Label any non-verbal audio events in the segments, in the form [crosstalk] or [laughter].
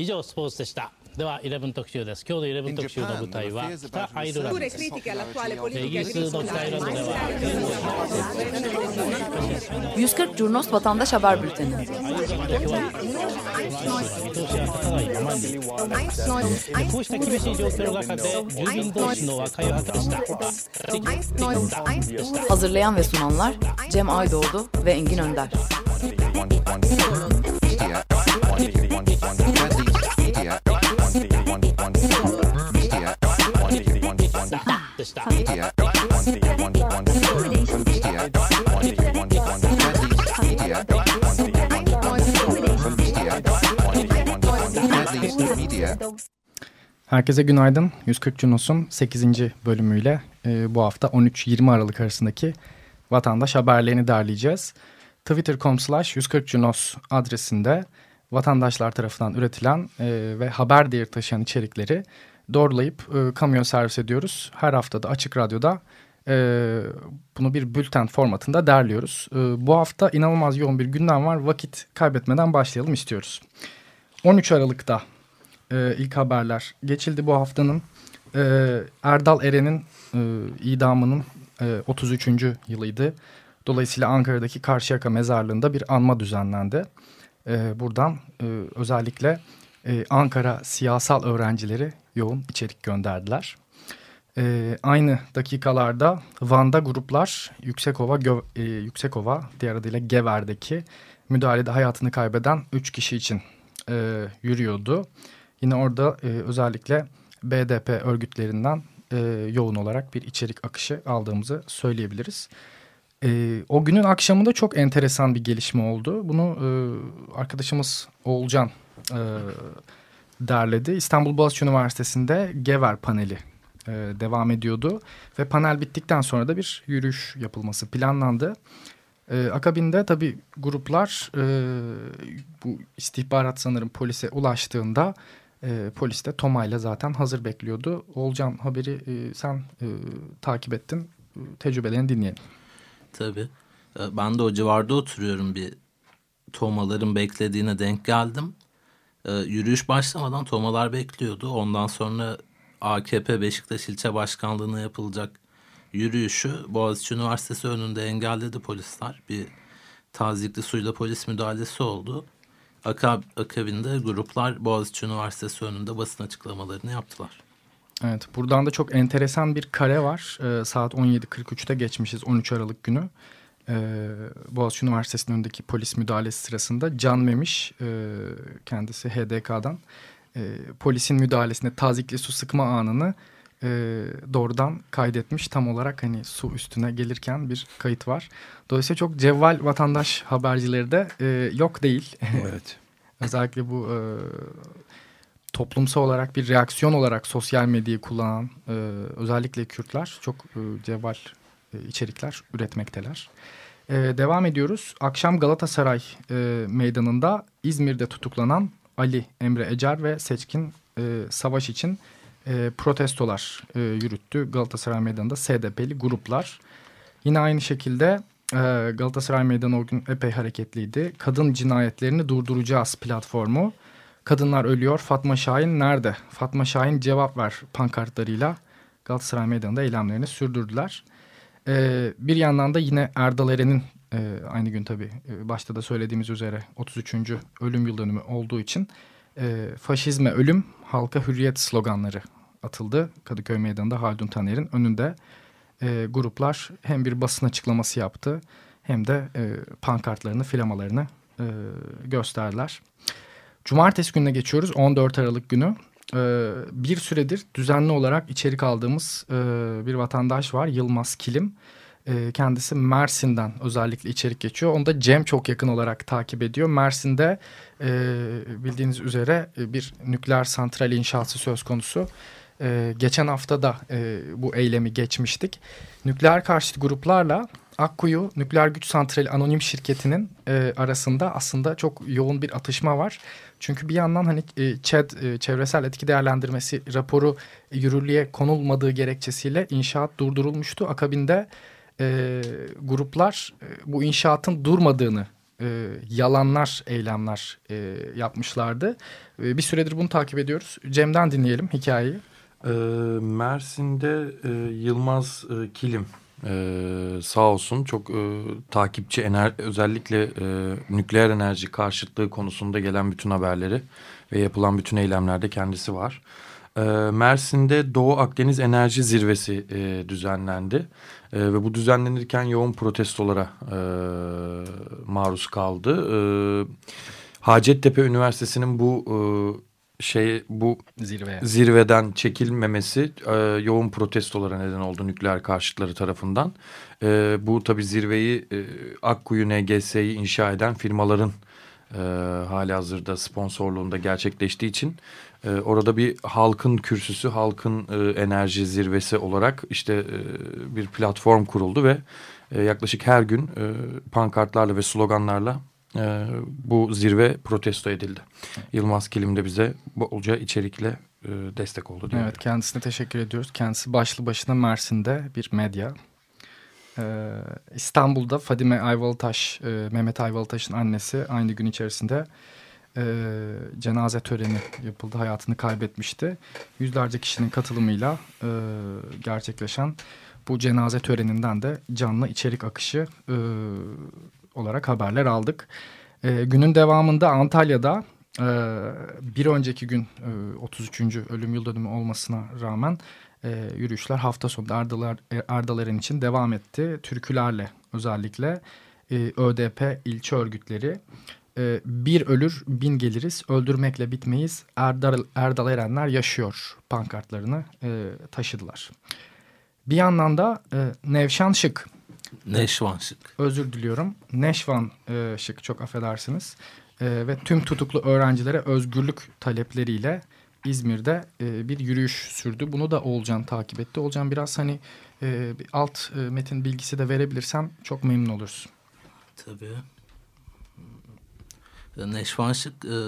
以上スポーツでしたでは11特集です今日の11特集の舞台は北アイルランドですイギリスの北アイルランドでは140 Curnos Vatandaş Haber Bülteni こうした厳しい状況の中で住民同士の和解を図りました Hazırlayan ve sunanlar Cem Aydoğdu ve Engin Önder Herkese günaydın. 140 Cunos'un 8. bölümüyle e, bu hafta 13-20 Aralık arasındaki vatandaş haberlerini derleyeceğiz. Twitter.com slash 140 Cunos adresinde vatandaşlar tarafından üretilen e, ve haber değeri taşıyan içerikleri doğrulayıp e, kamuya servis ediyoruz. Her haftada Açık Radyo'da e, bunu bir bülten formatında derliyoruz. E, bu hafta inanılmaz yoğun bir gündem var. Vakit kaybetmeden başlayalım istiyoruz. 13 Aralık'ta e, ilk haberler geçildi bu haftanın. E, Erdal Eren'in e, idamının e, 33. yılıydı. Dolayısıyla Ankara'daki Karşıyaka mezarlığında bir anma düzenlendi. E, buradan e, özellikle e, Ankara siyasal öğrencileri yoğun içerik gönderdiler. E, aynı dakikalarda Van'da gruplar Yüksekova, Gö e, Yüksekova diğer adıyla Gever'deki müdahalede hayatını kaybeden 3 kişi için e, yürüyordu. Yine orada e, özellikle BDP örgütlerinden e, yoğun olarak bir içerik akışı aldığımızı söyleyebiliriz. E, o günün akşamında çok enteresan bir gelişme oldu. Bunu e, arkadaşımız Oğulcan e, derledi. İstanbul Boğaziçi Üniversitesi'nde Gever paneli e, devam ediyordu. Ve panel bittikten sonra da bir yürüyüş yapılması planlandı. E, akabinde tabii gruplar e, bu istihbarat sanırım polise ulaştığında e, polis de Toma'yla zaten hazır bekliyordu. Olcan haberi e, sen e, takip ettin. Tecrübelerini dinleyelim. Tabii. E, ben de o civarda oturuyorum bir Tomaların beklediğine denk geldim. E, yürüyüş başlamadan Tomalar bekliyordu. Ondan sonra AKP Beşiktaş İlçe Başkanlığı'na yapılacak yürüyüşü Boğaziçi Üniversitesi önünde engelledi polisler. Bir tazikli suyla polis müdahalesi oldu. Akab akabinde gruplar Boğaziçi Üniversitesi önünde basın açıklamalarını yaptılar. Evet buradan da çok enteresan bir kare var. Ee, saat 17.43'te geçmişiz 13 Aralık günü. Ee, Boğaziçi Üniversitesi'nin önündeki polis müdahalesi sırasında Can Memiş e, kendisi HDK'dan e, polisin müdahalesine tazikli su sıkma anını e, doğrudan kaydetmiş. Tam olarak hani su üstüne gelirken bir kayıt var. Dolayısıyla çok cevval vatandaş habercileri de e, yok değil. [laughs] Evet. Özellikle bu e, toplumsal olarak bir reaksiyon olarak sosyal medyayı kullanan e, özellikle Kürtler çok e, cevval e, içerikler üretmekteler. E, devam ediyoruz. Akşam Galatasaray e, meydanında İzmir'de tutuklanan Ali Emre Ecer ve Seçkin e, Savaş için e, protestolar e, yürüttü. Galatasaray Meydanı'nda SDP'li gruplar. Yine aynı şekilde e, Galatasaray Meydanı o gün epey hareketliydi. Kadın cinayetlerini durduracağız platformu. Kadınlar ölüyor. Fatma Şahin nerede? Fatma Şahin cevap ver pankartlarıyla Galatasaray Meydanı'nda eylemlerini sürdürdüler. E, bir yandan da yine Erdal Eren'in e, aynı gün tabii e, başta da söylediğimiz üzere 33. ölüm yıl dönümü olduğu için e, faşizme ölüm, halka hürriyet sloganları atıldı. Kadıköy Meydanı'nda Haldun Taner'in önünde e, gruplar hem bir basın açıklaması yaptı hem de e, pankartlarını, filamalarını e, gösterdiler. Cumartesi gününe geçiyoruz 14 Aralık günü. E, bir süredir düzenli olarak içerik aldığımız e, bir vatandaş var Yılmaz Kilim. E, kendisi Mersin'den özellikle içerik geçiyor. Onu da Cem çok yakın olarak takip ediyor. Mersin'de e, bildiğiniz üzere e, bir nükleer santral inşası söz konusu. E, geçen hafta da e, bu eylemi geçmiştik. Nükleer karşıtı gruplarla Akkuyu Nükleer Güç Santrali Anonim Şirketi'nin e, arasında aslında çok yoğun bir atışma var. Çünkü bir yandan hani e, ÇED e, çevresel etki değerlendirmesi raporu yürürlüğe konulmadığı gerekçesiyle inşaat durdurulmuştu. Akabinde e, gruplar e, bu inşaatın durmadığını e, yalanlar, eylemler e, yapmışlardı. E, bir süredir bunu takip ediyoruz. Cem'den dinleyelim hikayeyi. E, Mersin'de e, Yılmaz e, Kilim e, sağ olsun çok e, takipçi ener özellikle e, nükleer enerji karşıtlığı konusunda gelen bütün haberleri ve yapılan bütün eylemlerde kendisi var. E, Mersin'de Doğu Akdeniz Enerji Zirvesi e, düzenlendi. E, ve bu düzenlenirken yoğun protestolara e, maruz kaldı. E, Hacettepe Üniversitesi'nin bu e, şey bu Zirveye. zirveden çekilmemesi e, yoğun protestolara neden oldu nükleer karşıtları tarafından. E, bu tabi zirveyi e, Akkuyu NGS'yi inşa eden firmaların e, hali hazırda sponsorluğunda gerçekleştiği için e, orada bir halkın kürsüsü, halkın e, enerji zirvesi olarak işte e, bir platform kuruldu ve e, yaklaşık her gün e, pankartlarla ve sloganlarla e, bu zirve protesto edildi. Yılmaz Kilim de bize bolca içerikle e, destek oldu. Evet kendisine teşekkür ediyoruz. Kendisi başlı başına Mersin'de bir medya. Ee, İstanbul'da Fadime Ayvalıtaş, e, Mehmet Ayvalıtaş'ın annesi aynı gün içerisinde e, cenaze töreni yapıldı. Hayatını kaybetmişti. Yüzlerce kişinin katılımıyla e, gerçekleşen bu cenaze töreninden de canlı içerik akışı olarak haberler aldık. E, günün devamında Antalya'da e, bir önceki gün e, 33. ölüm yıl dönümü olmasına rağmen e, yürüyüşler hafta sonu Ardalar, Ardaleren için devam etti. Türkülerle özellikle e, ÖDP ilçe örgütleri e, bir ölür bin geliriz öldürmekle bitmeyiz Erdal, Erdal Erenler yaşıyor pankartlarını e, taşıdılar. Bir yandan da e, Nevşan Şık Neşvan Şık. Özür diliyorum. Neşvan e, Şık çok affedersiniz. E, ve tüm tutuklu öğrencilere özgürlük talepleriyle İzmir'de e, bir yürüyüş sürdü. Bunu da Olcan takip etti. Olcan biraz hani e, bir alt e, metin bilgisi de verebilirsem çok memnun oluruz. Tabii. Neşvan Şık e,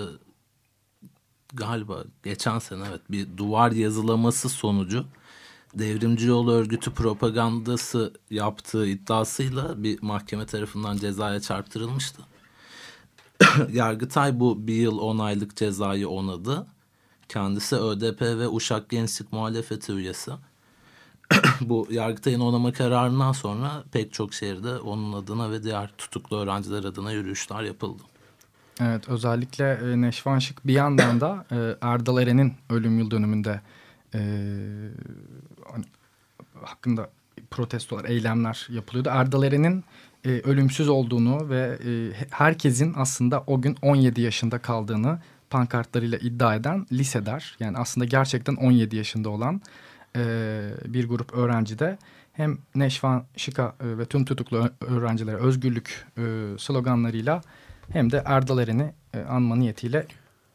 galiba geçen sene evet bir duvar yazılaması sonucu devrimci yol örgütü propagandası yaptığı iddiasıyla bir mahkeme tarafından cezaya çarptırılmıştı. [coughs] Yargıtay bu bir yıl on aylık cezayı onadı. Kendisi ÖDP ve Uşak Gençlik Muhalefeti üyesi. [coughs] bu Yargıtay'ın onama kararından sonra pek çok şehirde onun adına ve diğer tutuklu öğrenciler adına yürüyüşler yapıldı. Evet özellikle e, Neşvan Şık bir yandan da e, Erdal Eren'in ölüm yıl dönümünde e, hani, hakkında protestolar, eylemler yapılıyordu. Erdal Eren'in e, ölümsüz olduğunu ve e, herkesin aslında o gün 17 yaşında kaldığını pankartlarıyla iddia eden liseler. Yani aslında gerçekten 17 yaşında olan e, bir grup öğrenci de hem Neşvan Şıka e, ve tüm tutuklu öğrencilere özgürlük e, sloganlarıyla hem de Erdal Eren'i e, anma niyetiyle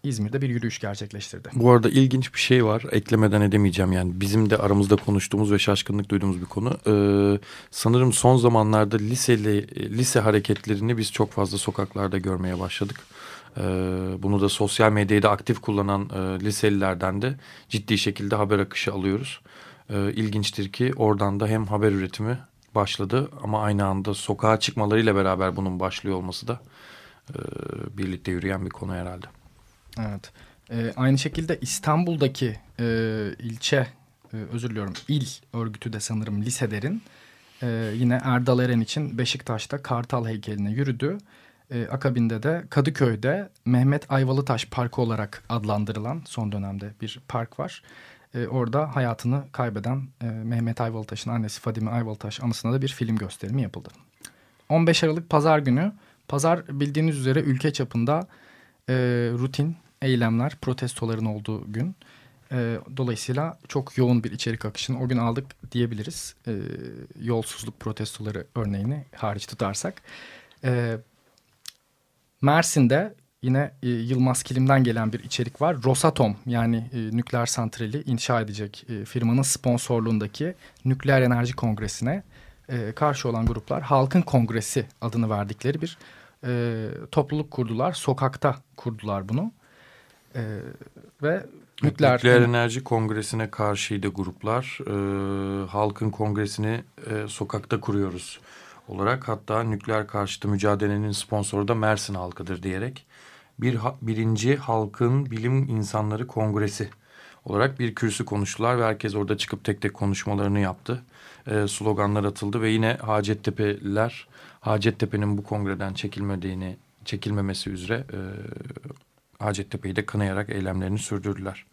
İzmir'de bir yürüyüş gerçekleştirdi. Bu arada ilginç bir şey var. Eklemeden edemeyeceğim yani. Bizim de aramızda konuştuğumuz ve şaşkınlık duyduğumuz bir konu. Ee, sanırım son zamanlarda liseli, lise hareketlerini biz çok fazla sokaklarda görmeye başladık. Ee, bunu da sosyal medyayı da aktif kullanan e, liselilerden de ciddi şekilde haber akışı alıyoruz. Ee, ilginçtir ki oradan da hem haber üretimi başladı ama aynı anda sokağa çıkmalarıyla beraber bunun başlıyor olması da e, birlikte yürüyen bir konu herhalde. Evet. E, aynı şekilde İstanbul'daki e, ilçe, e, özür diliyorum il örgütü de sanırım liselerin e, yine Erdal Eren için Beşiktaş'ta Kartal heykeline yürüdü. E, akabinde de Kadıköy'de Mehmet Ayvalıtaş Parkı olarak adlandırılan son dönemde bir park var. E, orada hayatını kaybeden e, Mehmet Ayvalıtaş'ın annesi Fadime Ayvalıtaş anısına da bir film gösterimi yapıldı. 15 Aralık Pazar günü, pazar bildiğiniz üzere ülke çapında e, rutin eylemler, protestoların olduğu gün. E, dolayısıyla çok yoğun bir içerik akışını o gün aldık diyebiliriz. E, yolsuzluk protestoları örneğini hariç tutarsak. E, Mersin'de yine e, Yılmaz Kilim'den gelen bir içerik var. Rosatom yani e, nükleer santrali inşa edecek e, firmanın sponsorluğundaki Nükleer Enerji Kongresi'ne karşı olan gruplar Halkın Kongresi adını verdikleri bir topluluk kurdular. Sokakta kurdular bunu. E, ve nükleer, nükleer enerji kongresine karşıydı gruplar. E, halkın kongresini e, sokakta kuruyoruz. olarak hatta nükleer karşıtı mücadelenin sponsoru da Mersin halkıdır diyerek bir birinci halkın bilim insanları kongresi olarak bir kürsü konuştular ve herkes orada çıkıp tek tek konuşmalarını yaptı. E, sloganlar atıldı ve yine Hacettepe'liler Hacettepe'nin bu kongreden çekilmediğini çekilmemesi üzere e, Hacettepe'yi de kınayarak eylemlerini sürdürdüler.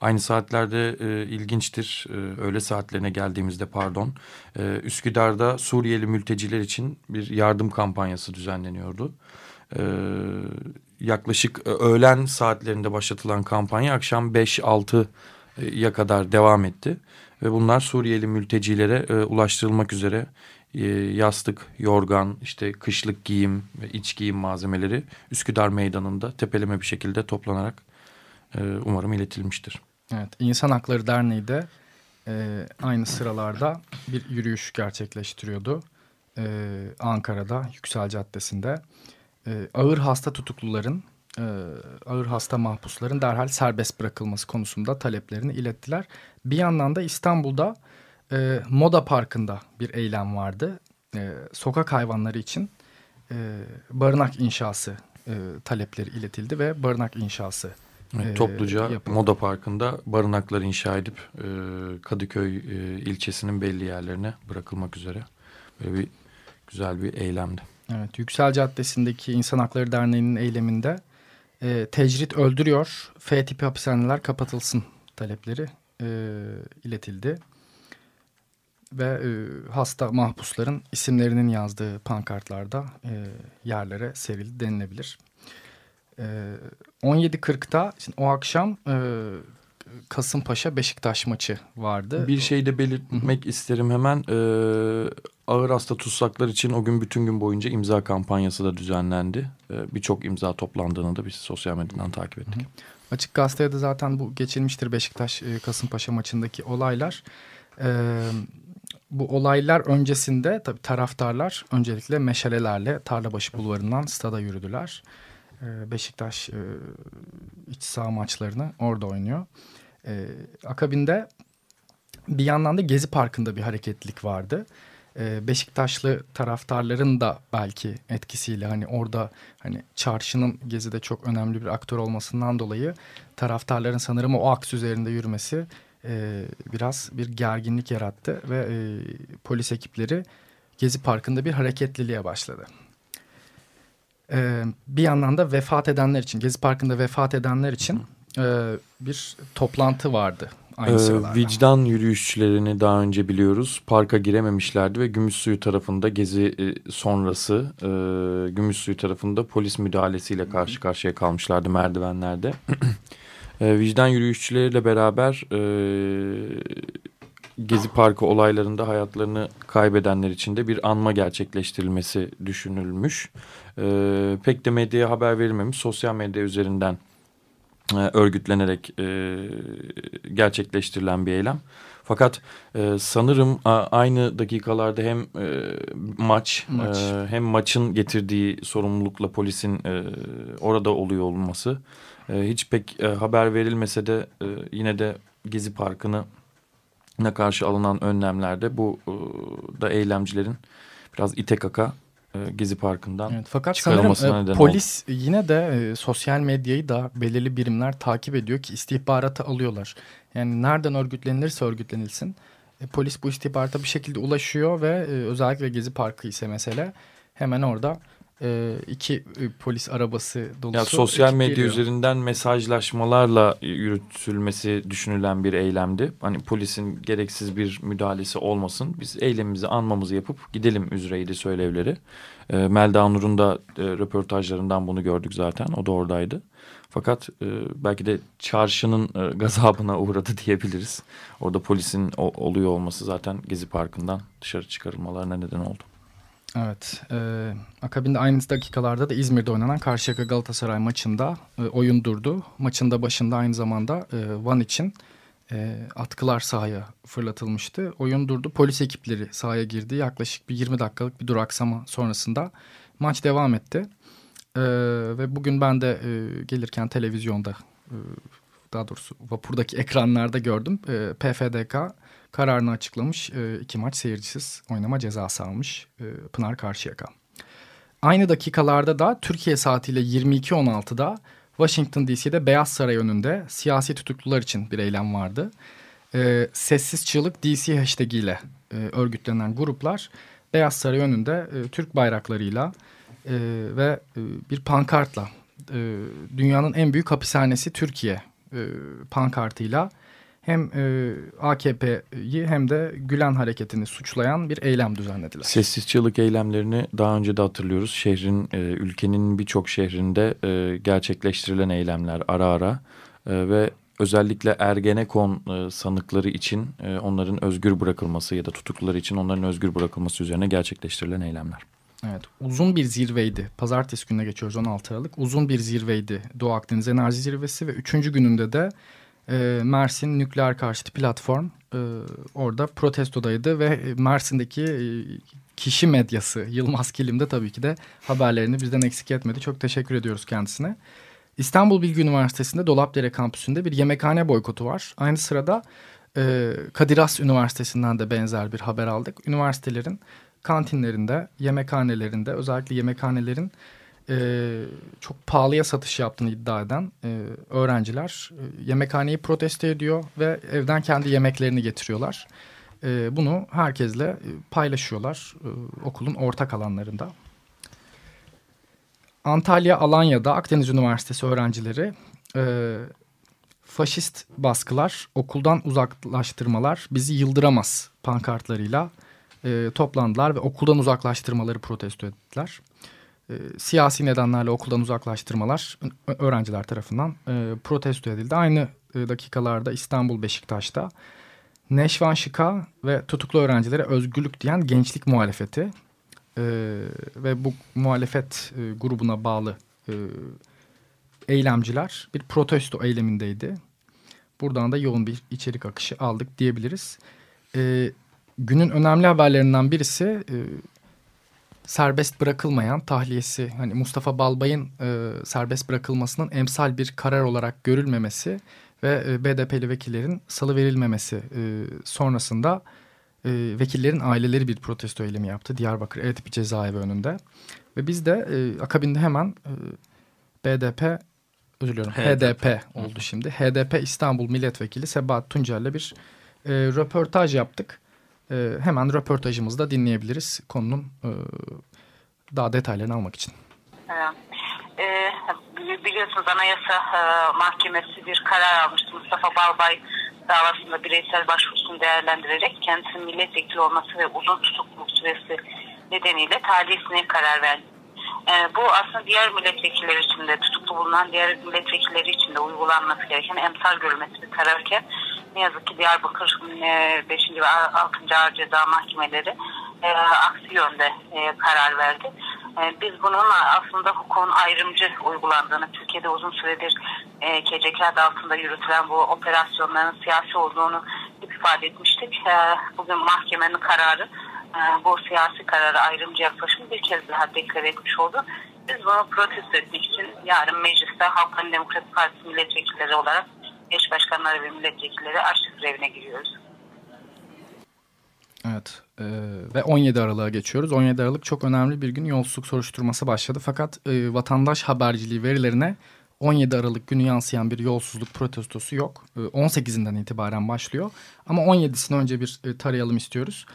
Aynı saatlerde e, ilginçtir. E, öğle saatlerine geldiğimizde pardon. E, Üsküdar'da Suriyeli mülteciler için bir yardım kampanyası düzenleniyordu. E, yaklaşık e, öğlen saatlerinde başlatılan kampanya akşam 5-6'ya kadar devam etti. Ve bunlar Suriyeli mültecilere e, ulaştırılmak üzere e, yastık, yorgan, işte kışlık giyim ve iç giyim malzemeleri Üsküdar Meydanı'nda tepeleme bir şekilde toplanarak e, umarım iletilmiştir. Evet, İnsan Hakları Derneği de e, aynı sıralarda bir yürüyüş gerçekleştiriyordu. E, Ankara'da, Yüksel Caddesi'nde. E, ağır hasta tutukluların, e, ağır hasta mahpusların derhal serbest bırakılması konusunda taleplerini ilettiler. Bir yandan da İstanbul'da e, Moda Parkı'nda bir eylem vardı. E, sokak hayvanları için e, barınak inşası e, talepleri iletildi ve barınak inşası Evet, e, topluca yapıldı. Moda Parkı'nda barınaklar inşa edip e, Kadıköy e, ilçesinin belli yerlerine bırakılmak üzere böyle bir güzel bir eylemdi. Evet, Yüksel Caddesi'ndeki İnsan Hakları Derneği'nin eyleminde e, tecrit öldürüyor, F tipi hapishaneler kapatılsın talepleri e, iletildi. Ve e, hasta mahpusların isimlerinin yazdığı pankartlarda e, yerlere serildi denilebilir. E, 17.40'da o akşam e, Kasımpaşa Beşiktaş maçı vardı. Bir şey de belirtmek Hı -hı. isterim hemen. Ee, ağır hasta tutsaklar için o gün bütün gün boyunca imza kampanyası da düzenlendi. Ee, Birçok imza toplandığını da biz sosyal medyadan takip ettik. Hı -hı. Açık Gazete'de de zaten bu geçilmiştir Beşiktaş e, Kasımpaşa maçındaki olaylar. Ee, bu olaylar öncesinde tabii taraftarlar öncelikle meşalelerle Tarlabaşı Bulvarı'ndan stada yürüdüler. Ee, Beşiktaş e, iç saha maçlarını orada oynuyor. Ee, akabinde bir yandan da Gezi Parkı'nda bir hareketlilik vardı. Ee, Beşiktaşlı taraftarların da belki etkisiyle hani orada hani çarşının Gezi'de çok önemli bir aktör olmasından dolayı taraftarların sanırım o aks üzerinde yürümesi e, biraz bir gerginlik yarattı ve e, polis ekipleri Gezi Parkı'nda bir hareketliliğe başladı. E, bir yandan da vefat edenler için, Gezi Parkı'nda vefat edenler için bir toplantı vardı. Aynı ee, vicdan yürüyüşçülerini daha önce biliyoruz. Parka girememişlerdi ve Gümüşsuyu tarafında gezi e, sonrası e, Gümüşsuyu tarafında polis müdahalesiyle karşı karşıya kalmışlardı merdivenlerde. [clears throat] e, vicdan yürüyüşçüleriyle beraber e, Gezi Parkı olaylarında hayatlarını kaybedenler için de bir anma gerçekleştirilmesi düşünülmüş. E, pek de medyaya haber verilmemiş. Sosyal medya üzerinden örgütlenerek e, gerçekleştirilen bir eylem. Fakat e, sanırım a, aynı dakikalarda hem e, maç, maç. E, hem maçın getirdiği sorumlulukla polisin e, orada oluyor olması e, hiç pek e, haber verilmese de e, yine de Gezi Parkı'nı ne karşı alınan önlemlerde bu e, da eylemcilerin biraz ite kaka e, Gezi Parkı'ndan evet, fakat sanırım e, polis oldu. yine de e, sosyal medyayı da belirli birimler takip ediyor ki istihbaratı alıyorlar. Yani nereden örgütlenirse örgütlenilsin e, polis bu istihbarata bir şekilde ulaşıyor ve e, özellikle Gezi Parkı ise mesele hemen orada e, iki e, polis arabası dolusu. Ya sosyal medya geliyor. üzerinden mesajlaşmalarla yürütülmesi düşünülen bir eylemdi. Hani polisin gereksiz bir müdahalesi olmasın. Biz eylemimizi anmamızı yapıp gidelim üzereydi söylevleri. E, Melda Nur'un da e, röportajlarından bunu gördük zaten. O da oradaydı. Fakat e, belki de çarşının e, gazabına [laughs] uğradı diyebiliriz. Orada polisin o, oluyor olması zaten Gezi Parkı'ndan dışarı çıkarılmalarına neden oldu. Evet. E, akabinde aynı dakikalarda da İzmir'de oynanan Karşıyaka Galatasaray maçında e, oyun durdu. Maçın da başında aynı zamanda e, Van için e, atkılar sahaya fırlatılmıştı. Oyun durdu. Polis ekipleri sahaya girdi. Yaklaşık bir 20 dakikalık bir duraksama sonrasında maç devam etti. E, ve bugün ben de e, gelirken televizyonda e, daha doğrusu vapurdaki [laughs] ekranlarda gördüm. E, PFDK kararını açıklamış. E, iki maç seyircisiz oynama cezası almış e, Pınar Karşıyaka. Aynı dakikalarda da Türkiye saatiyle 22.16'da Washington DC'de Beyaz Saray önünde siyasi tutuklular için bir eylem vardı. E, Sessiz Çığlık DC hashtag ile e, örgütlenen gruplar Beyaz Saray önünde e, Türk bayraklarıyla e, ve e, bir pankartla e, dünyanın en büyük hapishanesi Türkiye e, pankartıyla hem e, AKP'yi hem de Gülen hareketini suçlayan bir eylem düzenlediler. Sessiz çığlık eylemlerini daha önce de hatırlıyoruz. Şehrin, e, ülkenin birçok şehrinde e, gerçekleştirilen eylemler ara ara e, ve özellikle Ergenekon e, sanıkları için e, onların özgür bırakılması ya da tutukluları için onların özgür bırakılması üzerine gerçekleştirilen eylemler. Evet uzun bir zirveydi. Pazartesi gününe geçiyoruz 16 Aralık. Uzun bir zirveydi Doğu Akdeniz Enerji Zirvesi ve üçüncü gününde de e, Mersin Nükleer Karşıtı Platform e, orada protestodaydı ve Mersin'deki e, kişi medyası Yılmaz Kilim de tabii ki de haberlerini bizden eksik etmedi. Çok teşekkür ediyoruz kendisine. İstanbul Bilgi Üniversitesi'nde Dolapdere kampüsünde bir yemekhane boykotu var. Aynı sırada e, Kadir Has Üniversitesi'nden de benzer bir haber aldık. Üniversitelerin kantinlerinde, yemekhanelerinde özellikle yemekhanelerin e, çok pahalıya satış yaptığını iddia eden e, öğrenciler e, yemekhaneyi protesto ediyor ve evden kendi yemeklerini getiriyorlar. E, bunu herkesle e, paylaşıyorlar e, okulun ortak alanlarında. Antalya Alanya'da Akdeniz Üniversitesi öğrencileri e, faşist baskılar, okuldan uzaklaştırmalar bizi yıldıramaz pankartlarıyla e, toplandılar ve okuldan uzaklaştırmaları protesto ettiler. Siyasi nedenlerle okuldan uzaklaştırmalar öğrenciler tarafından e, protesto edildi. Aynı e, dakikalarda İstanbul Beşiktaş'ta Neşvan Şıka ve tutuklu öğrencilere özgürlük diyen gençlik muhalefeti e, ve bu muhalefet e, grubuna bağlı e, eylemciler bir protesto eylemindeydi. Buradan da yoğun bir içerik akışı aldık diyebiliriz. E, günün önemli haberlerinden birisi e, serbest bırakılmayan tahliyesi hani Mustafa Balbay'ın e, serbest bırakılmasının emsal bir karar olarak görülmemesi ve e, BDP'li vekillerin salı verilmemesi e, sonrasında e, vekillerin aileleri bir protesto eylemi yaptı Diyarbakır Eğitipi Cezaevi önünde. Ve biz de e, akabinde hemen e, BDP özür diliyorum HDP, HDP oldu şimdi. HDP İstanbul Milletvekili Sebahat Tuncer'le bir e, röportaj yaptık e, hemen röportajımızda dinleyebiliriz konunun e, daha detaylarını almak için. Ee, biliyorsunuz Anayasa e, Mahkemesi bir karar almıştı. Mustafa Balbay davasında bireysel başvurusunu değerlendirerek kendisinin milletvekili olması ve uzun tutukluluk süresi nedeniyle tahliyesine karar verdi. Ee, bu aslında diğer milletvekilleri için de tutuklu bulunan diğer milletvekilleri için de uygulanması gereken emsal görülmesi bir kararken ne yazık ki Diyarbakır 5. E, ve 6. Ağır Ceza Mahkemeleri e, aksi yönde e, karar verdi. E, biz bunun aslında hukukun ayrımcı uygulandığını, Türkiye'de uzun süredir e, KCK adı altında yürütülen bu operasyonların siyasi olduğunu ifade etmiştik. E, bugün mahkemenin kararı e, bu siyasi kararı ayrımcı yaklaşımı bir kez daha deklar etmiş oldu. Biz bunu protesto etmek için yarın mecliste Halkların Demokratik Partisi milletvekilleri olarak eş başkanları ve milletvekilleri açlık grevine giriyoruz. Evet e, ve 17 Aralık'a geçiyoruz. 17 Aralık çok önemli bir gün yolsuzluk soruşturması başladı. Fakat e, vatandaş haberciliği verilerine 17 Aralık günü yansıyan bir yolsuzluk protestosu yok. E, 18'inden itibaren başlıyor. Ama 17'sini önce bir e, tarayalım istiyoruz.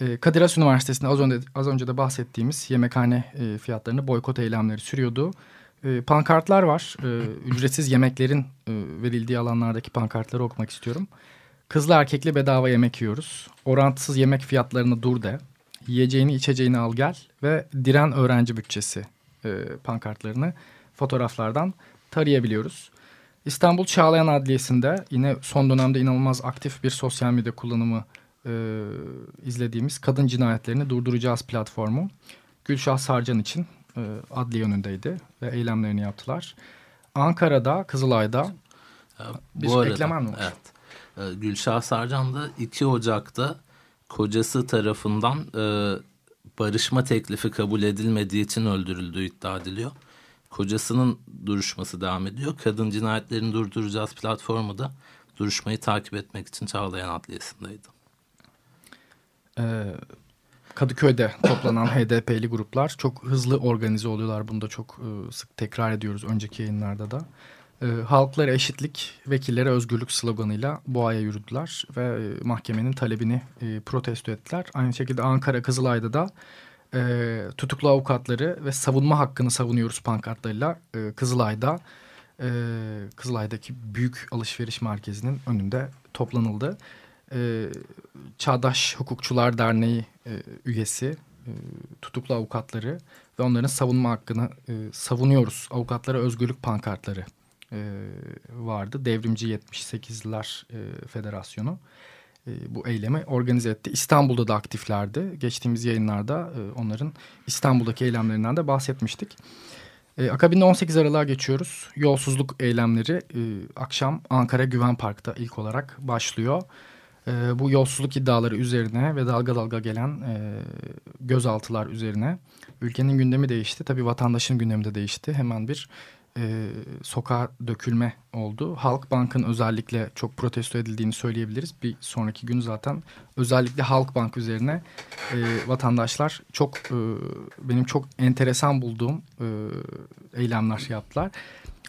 E, Kadir Has Üniversitesi'nde az önce, az önce de bahsettiğimiz yemekhane e, fiyatlarını boykot eylemleri sürüyordu. E, pankartlar var. E, ücretsiz yemeklerin e, verildiği alanlardaki pankartları okumak istiyorum. Kızlı erkekli bedava yemek yiyoruz. Orantısız yemek fiyatlarını dur de. Yiyeceğini içeceğini al gel. Ve diren öğrenci bütçesi e, pankartlarını fotoğraflardan tarayabiliyoruz. İstanbul Çağlayan Adliyesi'nde yine son dönemde inanılmaz aktif bir sosyal medya kullanımı e, izlediğimiz kadın cinayetlerini durduracağız platformu. Gülşah Sarcan için e, adli yönündeydi ve eylemlerini yaptılar. Ankara'da, Kızılay'da bir Bu arada, eklemen mi var? Evet. E, Gülşah Sarcan da 2 Ocak'ta kocası tarafından e, barışma teklifi kabul edilmediği için öldürüldüğü iddia ediliyor. kocasının duruşması devam ediyor. Kadın cinayetlerini durduracağız platformu da duruşmayı takip etmek için Çağlayan Adliyesi'ndeydi. Ee, Kadıköy'de toplanan [laughs] HDP'li gruplar çok hızlı organize oluyorlar. Bunu da çok e, sık tekrar ediyoruz önceki yayınlarda da. Halklara eşitlik, vekillere özgürlük sloganıyla boğaya yürüdüler ve e, mahkemenin talebini e, protesto ettiler. Aynı şekilde Ankara Kızılay'da da tutuklu avukatları ve savunma hakkını savunuyoruz pankartlarıyla Kızılay'da Kızılay'daki büyük alışveriş merkezinin önünde toplanıldı. E, Çağdaş Hukukçular Derneği e, üyesi e, tutuklu avukatları ve onların savunma hakkını e, savunuyoruz. Avukatlara özgürlük pankartları e, vardı. Devrimci 78'ler e, Federasyonu e, bu eylemi organize etti. İstanbul'da da aktiflerdi. Geçtiğimiz yayınlarda e, onların İstanbul'daki eylemlerinden de bahsetmiştik. E, akabinde 18 Aralık'a geçiyoruz. Yolsuzluk eylemleri e, akşam Ankara Güven Park'ta ilk olarak başlıyor. E, bu yolsuzluk iddiaları üzerine ve dalga dalga gelen e, gözaltılar üzerine ülkenin gündemi değişti. Tabii vatandaşın gündemi de değişti. Hemen bir e, sokağa dökülme oldu. Halkbank'ın özellikle çok protesto edildiğini söyleyebiliriz. Bir sonraki gün zaten özellikle Halkbank üzerine e, vatandaşlar çok e, benim çok enteresan bulduğum e, eylemler yaptılar.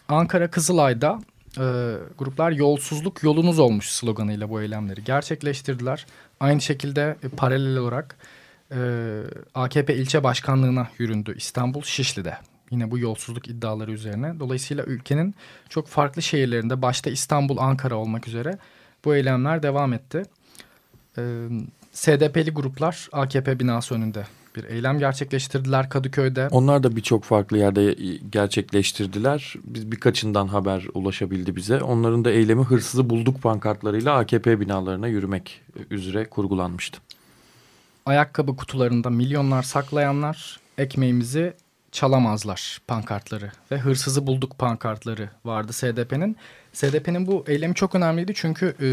Ankara Kızılay'da e, gruplar yolsuzluk yolunuz olmuş sloganıyla bu eylemleri gerçekleştirdiler. Aynı şekilde e, paralel olarak e, AKP ilçe başkanlığına yüründü İstanbul Şişli'de yine bu yolsuzluk iddiaları üzerine. Dolayısıyla ülkenin çok farklı şehirlerinde başta İstanbul, Ankara olmak üzere bu eylemler devam etti. Ee, SDP'li gruplar AKP binası önünde bir eylem gerçekleştirdiler Kadıköy'de. Onlar da birçok farklı yerde gerçekleştirdiler. Biz birkaçından haber ulaşabildi bize. Onların da eylemi hırsızı bulduk pankartlarıyla AKP binalarına yürümek üzere kurgulanmıştı. Ayakkabı kutularında milyonlar saklayanlar ekmeğimizi çalamazlar pankartları ve hırsızı bulduk pankartları vardı SDP'nin. SDP'nin bu eylemi çok önemliydi çünkü e,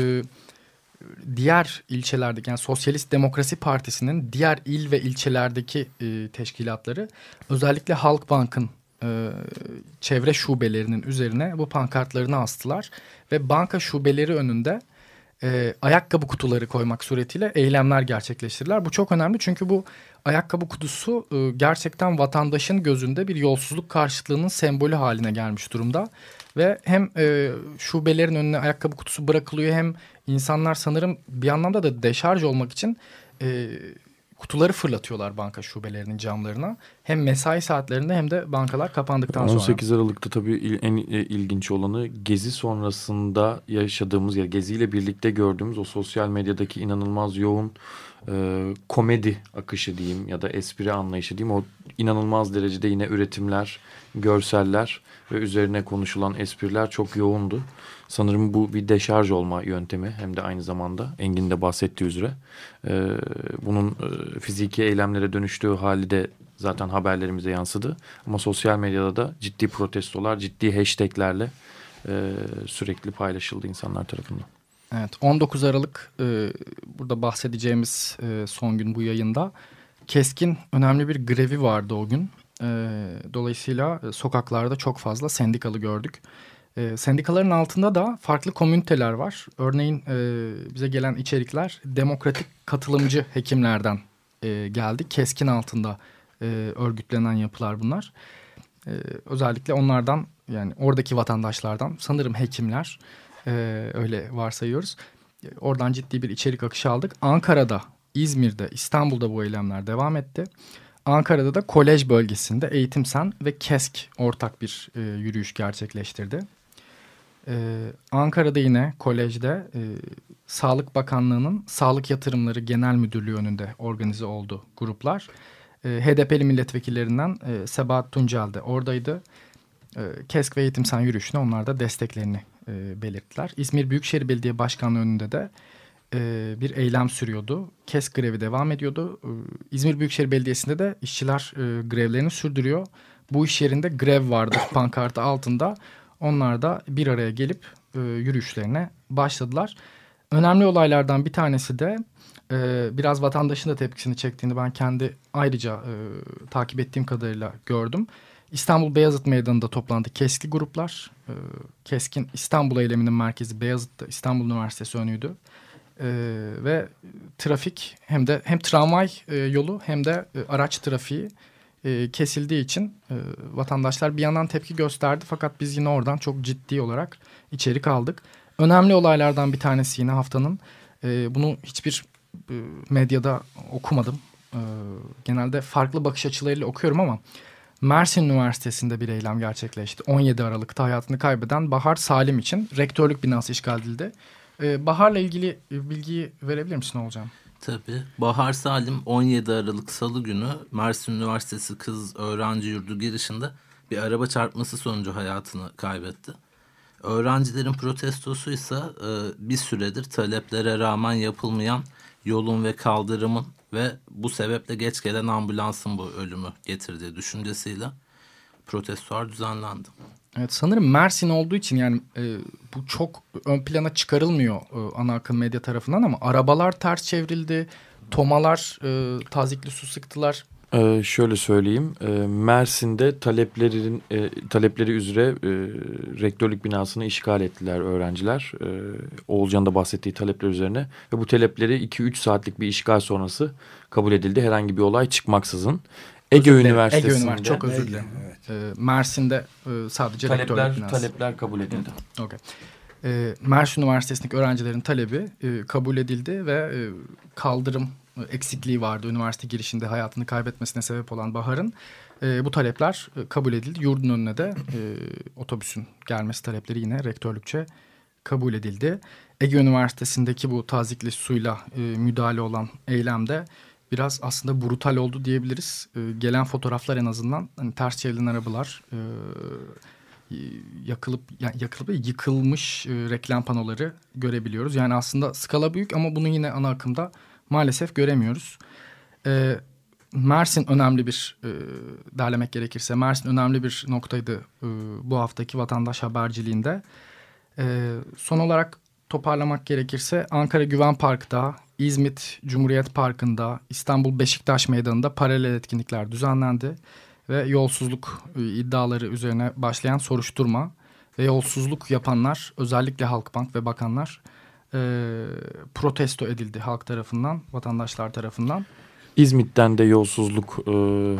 diğer ilçelerdeki yani Sosyalist Demokrasi Partisi'nin diğer il ve ilçelerdeki e, teşkilatları özellikle Halkbank'ın e, çevre şubelerinin üzerine bu pankartlarını astılar ve banka şubeleri önünde e, ayakkabı kutuları koymak suretiyle eylemler gerçekleştirdiler. Bu çok önemli çünkü bu ayakkabı kutusu e, gerçekten vatandaşın gözünde bir yolsuzluk karşıtlığının sembolü haline gelmiş durumda. Ve hem e, şubelerin önüne ayakkabı kutusu bırakılıyor hem insanlar sanırım bir anlamda da deşarj olmak için e, kutuları fırlatıyorlar banka şubelerinin camlarına. Hem mesai saatlerinde hem de bankalar kapandıktan 18 sonra. 18 Aralık'ta tabii en ilginç olanı Gezi sonrasında yaşadığımız ya Gezi ile birlikte gördüğümüz o sosyal medyadaki inanılmaz yoğun e, komedi akışı diyeyim ya da espri anlayışı diyeyim. O inanılmaz derecede yine üretimler, görseller ve üzerine konuşulan espriler çok yoğundu. Sanırım bu bir deşarj olma yöntemi hem de aynı zamanda Engin de bahsettiği üzere. E, bunun e, fiziki eylemlere dönüştüğü hali de zaten haberlerimize yansıdı. Ama sosyal medyada da ciddi protestolar, ciddi hashtaglerle e, sürekli paylaşıldı insanlar tarafından. Evet 19 Aralık e, burada bahsedeceğimiz e, son gün bu yayında keskin önemli bir grevi vardı o gün. E, dolayısıyla e, sokaklarda çok fazla sendikalı gördük. E, sendikaların altında da farklı komüniteler var. Örneğin e, bize gelen içerikler demokratik katılımcı hekimlerden e, geldi. Keskin altında e, örgütlenen yapılar bunlar. E, özellikle onlardan yani oradaki vatandaşlardan sanırım hekimler ee, öyle varsayıyoruz. Oradan ciddi bir içerik akışı aldık. Ankara'da, İzmir'de, İstanbul'da bu eylemler devam etti. Ankara'da da kolej bölgesinde Eğitim Sen ve KESK ortak bir e, yürüyüş gerçekleştirdi. Ee, Ankara'da yine kolejde e, Sağlık Bakanlığı'nın Sağlık Yatırımları Genel Müdürlüğü önünde organize oldu gruplar. E, HDP'li milletvekillerinden e, Sebahat Tuncel de oradaydı. E, KESK ve Eğitim Sen yürüyüşüne onlar da desteklerini e, belirttiler. İzmir Büyükşehir Belediye Başkanlığı önünde de e, bir eylem sürüyordu. KES grevi devam ediyordu. E, İzmir Büyükşehir Belediyesi'nde de işçiler e, grevlerini sürdürüyor. Bu iş yerinde grev vardır pankartı altında. Onlar da bir araya gelip e, yürüyüşlerine başladılar. Önemli olaylardan bir tanesi de e, biraz vatandaşın da tepkisini çektiğini ben kendi ayrıca e, takip ettiğim kadarıyla gördüm. İstanbul Beyazıt Meydanı'nda toplandı keskin gruplar. E, keskin İstanbul eyleminin merkezi Beyazıt'ta İstanbul Üniversitesi önüydü. E, ve trafik hem de hem tramvay e, yolu hem de e, araç trafiği e, kesildiği için e, vatandaşlar bir yandan tepki gösterdi. Fakat biz yine oradan çok ciddi olarak içerik aldık. Önemli olaylardan bir tanesi yine haftanın. E, bunu hiçbir medyada okumadım. Genelde farklı bakış açılarıyla okuyorum ama Mersin Üniversitesi'nde bir eylem gerçekleşti. 17 Aralık'ta hayatını kaybeden Bahar Salim için rektörlük binası işgal edildi. Bahar'la ilgili bilgiyi verebilir misin Olcan? Tabii. Bahar Salim 17 Aralık Salı günü Mersin Üniversitesi Kız Öğrenci Yurdu girişinde bir araba çarpması sonucu hayatını kaybetti. Öğrencilerin protestosu ise e, bir süredir taleplere rağmen yapılmayan yolun ve kaldırımın ve bu sebeple geç gelen ambulansın bu ölümü getirdiği düşüncesiyle protestolar düzenlendi. Evet sanırım Mersin olduğu için yani e, bu çok ön plana çıkarılmıyor e, ana akım medya tarafından ama arabalar ters çevrildi, tomalar e, tazikli su sıktılar. Ee, şöyle söyleyeyim, ee, Mersin'de taleplerin e, talepleri üzere e, rektörlük binasını işgal ettiler öğrenciler. E, Oğulcan'ın bahsettiği talepler üzerine ve bu talepleri 2-3 saatlik bir işgal sonrası kabul edildi. Herhangi bir olay çıkmaksızın. Ege özür Üniversitesi'nde. Ege Üniversitesi çok özür dilerim. Evet. E, Mersin'de e, sadece talepler. Talepler kabul edildi. Okay. E, Mersin Üniversitesi'ndeki öğrencilerin talebi e, kabul edildi ve e, kaldırım eksikliği vardı. Üniversite girişinde hayatını kaybetmesine sebep olan Bahar'ın e, bu talepler e, kabul edildi. Yurdun önüne de e, otobüsün gelmesi talepleri yine rektörlükçe kabul edildi. Ege Üniversitesi'ndeki bu tazikli suyla e, müdahale olan eylemde biraz aslında brutal oldu diyebiliriz. E, gelen fotoğraflar en azından hani ters çevrilen arabalar, e, yakılıp yani yakılıp yıkılmış e, reklam panoları görebiliyoruz. Yani aslında skala büyük ama bunu yine ana akımda maalesef göremiyoruz. E, Mersin önemli bir e, derlemek gerekirse Mersin önemli bir noktaydı e, bu haftaki vatandaş haberciliğinde. E, son olarak toparlamak gerekirse Ankara Güven Park'ta, İzmit Cumhuriyet Parkı'nda, İstanbul Beşiktaş Meydanı'nda paralel etkinlikler düzenlendi. Ve yolsuzluk e, iddiaları üzerine başlayan soruşturma ve yolsuzluk yapanlar özellikle Halkbank ve bakanlar e, protesto edildi halk tarafından, vatandaşlar tarafından. İzmit'ten de yolsuzluk e,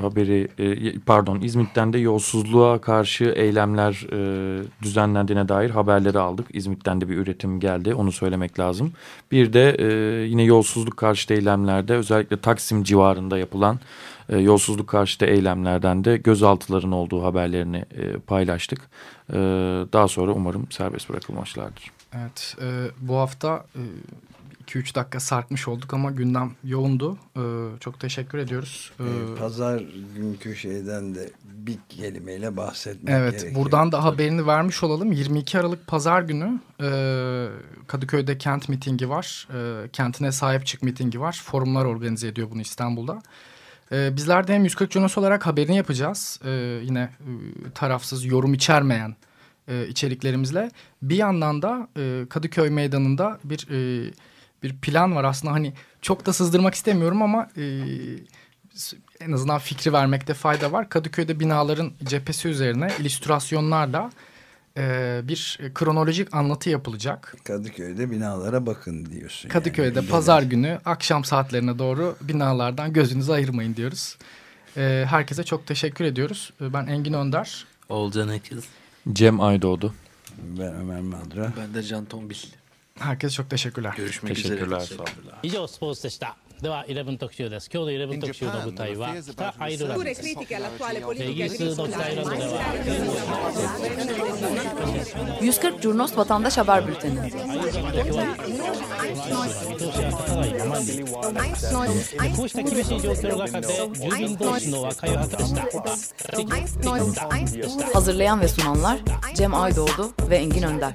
haberi e, pardon İzmit'ten de yolsuzluğa karşı eylemler e, düzenlendiğine dair haberleri aldık. İzmit'ten de bir üretim geldi onu söylemek lazım. Bir de e, yine yolsuzluk karşıtı eylemlerde özellikle Taksim civarında yapılan e, yolsuzluk karşıtı eylemlerden de gözaltıların olduğu haberlerini e, paylaştık. E, daha sonra umarım serbest bırakılmışlardır. Evet e, bu hafta... E 2-3 dakika sarkmış olduk ama gündem yoğundu. Ee, çok teşekkür ediyoruz. Ee, Pazar günkü şeyden de bir kelimeyle bahsetmek evet, gerekiyor. Evet buradan da haberini vermiş olalım. 22 Aralık Pazar günü e, Kadıköy'de kent mitingi var. E, kentine sahip çık mitingi var. Forumlar organize ediyor bunu İstanbul'da. E, bizler de hem 140 Jonas olarak haberini yapacağız. E, yine e, tarafsız yorum içermeyen e, içeriklerimizle. Bir yandan da e, Kadıköy Meydanı'nda bir... E, bir plan var aslında hani çok da sızdırmak istemiyorum ama e, en azından fikri vermekte fayda var. Kadıköy'de binaların cephesi üzerine illüstrasyonlarla e, bir kronolojik anlatı yapılacak. Kadıköy'de binalara bakın diyorsun. Kadıköy'de yani. pazar günü akşam saatlerine doğru binalardan gözünüzü ayırmayın diyoruz. E, herkese çok teşekkür ediyoruz. E, ben Engin Önder. Olcan Ekiz. Cem Aydoğdu. Ben Ömer Madra. Ben de Can Tombil. Herkes çok teşekkürler. Görüşmek teşekkürler, üzere. Teşekkürler. Sağ olun. İyice o sports de でした。では11特集です今日の11特集の舞台は北アイルランドですイギリスの北アイルランドでは140 Curnos Vatandaş Haber Bülteni こうした厳しい状況の中で住民同士の和解を図りました Hazırlayan ve sunanlar Cem Aydoğdu ve Engin Önder